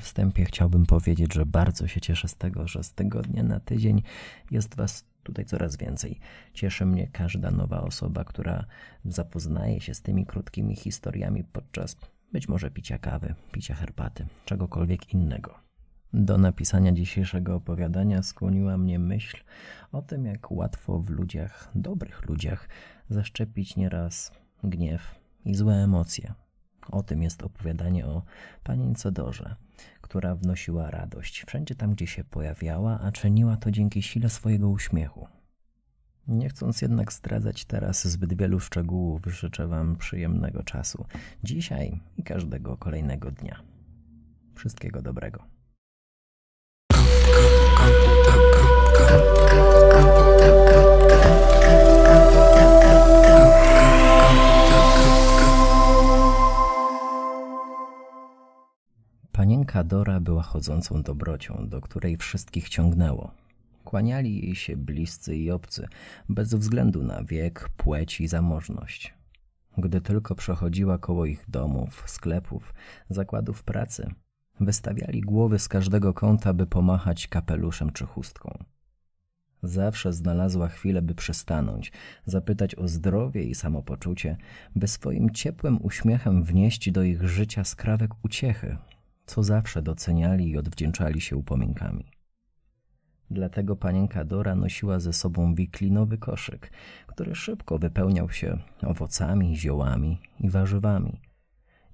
wstępie chciałbym powiedzieć, że bardzo się cieszę z tego, że z tygodnia na tydzień jest Was tutaj coraz więcej. Cieszy mnie każda nowa osoba, która zapoznaje się z tymi krótkimi historiami podczas być może picia kawy, picia herbaty, czegokolwiek innego. Do napisania dzisiejszego opowiadania skłoniła mnie myśl o tym, jak łatwo w ludziach, dobrych ludziach, zaszczepić nieraz gniew i złe emocje. O tym jest opowiadanie o panience Dorze, która wnosiła radość wszędzie tam, gdzie się pojawiała, a czyniła to dzięki sile swojego uśmiechu. Nie chcąc jednak zdradzać teraz zbyt wielu szczegółów, życzę Wam przyjemnego czasu dzisiaj i każdego kolejnego dnia. Wszystkiego dobrego. Panienka Dora była chodzącą dobrocią, do której wszystkich ciągnęło. Kłaniali jej się bliscy i obcy, bez względu na wiek, płeć i zamożność. Gdy tylko przechodziła koło ich domów, sklepów, zakładów pracy, wystawiali głowy z każdego kąta, by pomachać kapeluszem czy chustką. Zawsze znalazła chwilę, by przystanąć, zapytać o zdrowie i samopoczucie, by swoim ciepłym uśmiechem wnieść do ich życia skrawek uciechy, co zawsze doceniali i odwdzięczali się upominkami. Dlatego panienka Dora nosiła ze sobą wiklinowy koszyk, który szybko wypełniał się owocami, ziołami i warzywami.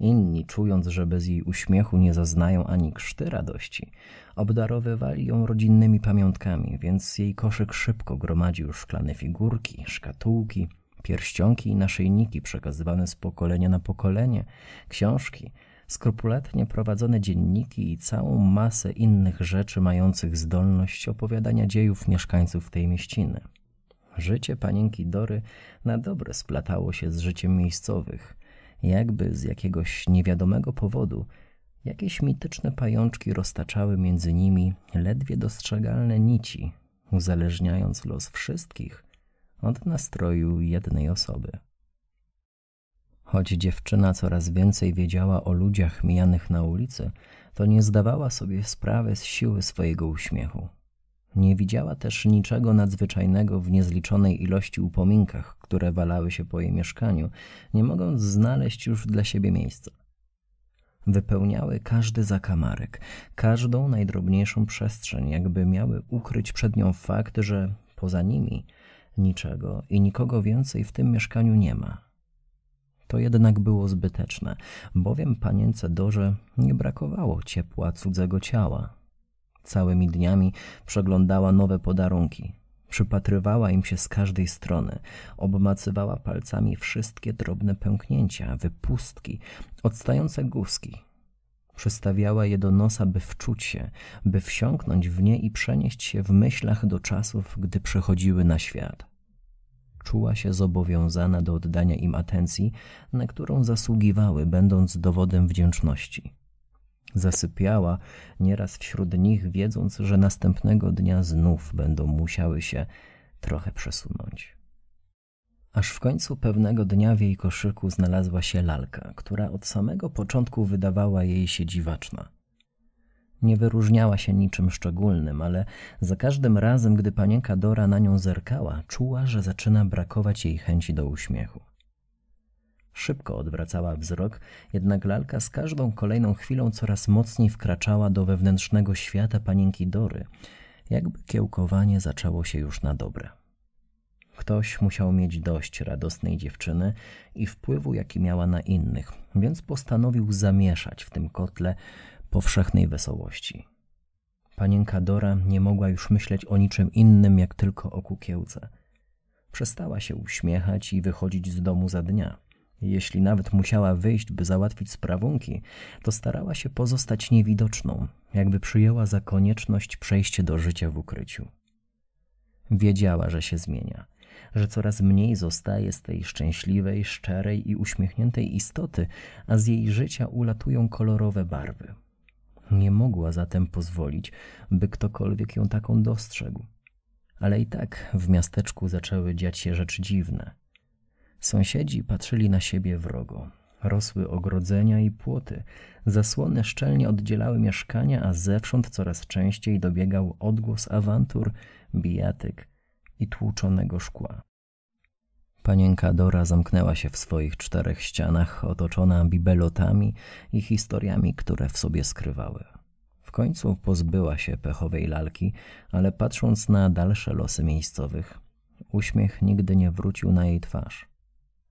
Inni, czując, że bez jej uśmiechu nie zaznają ani krzty radości, obdarowywali ją rodzinnymi pamiątkami, więc jej koszyk szybko gromadził szklane figurki, szkatułki, pierścionki i naszyjniki przekazywane z pokolenia na pokolenie, książki – skrupulatnie prowadzone dzienniki i całą masę innych rzeczy mających zdolność opowiadania dziejów mieszkańców tej mieściny. Życie panienki Dory na dobre splatało się z życiem miejscowych. Jakby z jakiegoś niewiadomego powodu jakieś mityczne pajączki roztaczały między nimi ledwie dostrzegalne nici, uzależniając los wszystkich od nastroju jednej osoby. Choć dziewczyna coraz więcej wiedziała o ludziach mijanych na ulicy, to nie zdawała sobie sprawy z siły swojego uśmiechu. Nie widziała też niczego nadzwyczajnego w niezliczonej ilości upominkach, które walały się po jej mieszkaniu, nie mogąc znaleźć już dla siebie miejsca. Wypełniały każdy zakamarek, każdą najdrobniejszą przestrzeń, jakby miały ukryć przed nią fakt, że poza nimi niczego i nikogo więcej w tym mieszkaniu nie ma to jednak było zbyteczne, bowiem panience Dorze nie brakowało ciepła cudzego ciała. Całymi dniami przeglądała nowe podarunki, przypatrywała im się z każdej strony, obmacywała palcami wszystkie drobne pęknięcia, wypustki, odstające guzki. Przystawiała je do nosa, by wczuć się, by wsiąknąć w nie i przenieść się w myślach do czasów, gdy przychodziły na świat czuła się zobowiązana do oddania im atencji, na którą zasługiwały, będąc dowodem wdzięczności. Zasypiała nieraz wśród nich, wiedząc, że następnego dnia znów będą musiały się trochę przesunąć. Aż w końcu pewnego dnia w jej koszyku znalazła się lalka, która od samego początku wydawała jej się dziwaczna. Nie wyróżniała się niczym szczególnym, ale za każdym razem, gdy panienka Dora na nią zerkała, czuła, że zaczyna brakować jej chęci do uśmiechu. Szybko odwracała wzrok, jednak lalka z każdą kolejną chwilą coraz mocniej wkraczała do wewnętrznego świata panienki Dory, jakby kiełkowanie zaczęło się już na dobre. Ktoś musiał mieć dość radosnej dziewczyny i wpływu, jaki miała na innych, więc postanowił zamieszać w tym kotle powszechnej wesołości. Panienka Dora nie mogła już myśleć o niczym innym, jak tylko o kukiełce. Przestała się uśmiechać i wychodzić z domu za dnia. Jeśli nawet musiała wyjść, by załatwić sprawunki, to starała się pozostać niewidoczną, jakby przyjęła za konieczność przejście do życia w ukryciu. Wiedziała, że się zmienia, że coraz mniej zostaje z tej szczęśliwej, szczerej i uśmiechniętej istoty, a z jej życia ulatują kolorowe barwy. Nie mogła zatem pozwolić, by ktokolwiek ją taką dostrzegł. Ale i tak w miasteczku zaczęły dziać się rzeczy dziwne. Sąsiedzi patrzyli na siebie wrogo. Rosły ogrodzenia i płoty. Zasłony szczelnie oddzielały mieszkania, a zewsząd coraz częściej dobiegał odgłos awantur, bijatyk i tłuczonego szkła. Panienka Dora zamknęła się w swoich czterech ścianach, otoczona bibelotami i historiami, które w sobie skrywały. W końcu pozbyła się pechowej lalki, ale patrząc na dalsze losy miejscowych, uśmiech nigdy nie wrócił na jej twarz.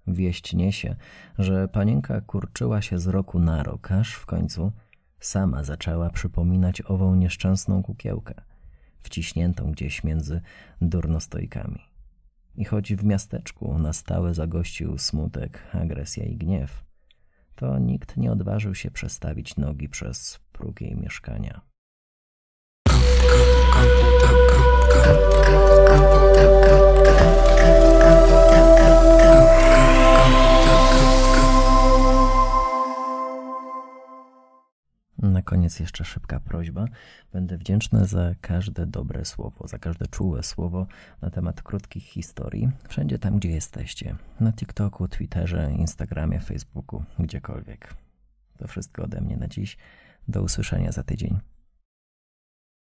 Wieść niesie, że panienka kurczyła się z roku na rok, aż w końcu sama zaczęła przypominać ową nieszczęsną kukiełkę, wciśniętą gdzieś między durnostojkami. I choć w miasteczku na stałe zagościł smutek, agresja i gniew, to nikt nie odważył się przestawić nogi przez próg jej mieszkania. Koniec jeszcze szybka prośba. Będę wdzięczny za każde dobre słowo, za każde czułe słowo na temat krótkich historii, wszędzie tam, gdzie jesteście. Na TikToku, Twitterze, Instagramie, Facebooku, gdziekolwiek. To wszystko ode mnie na dziś. Do usłyszenia za tydzień.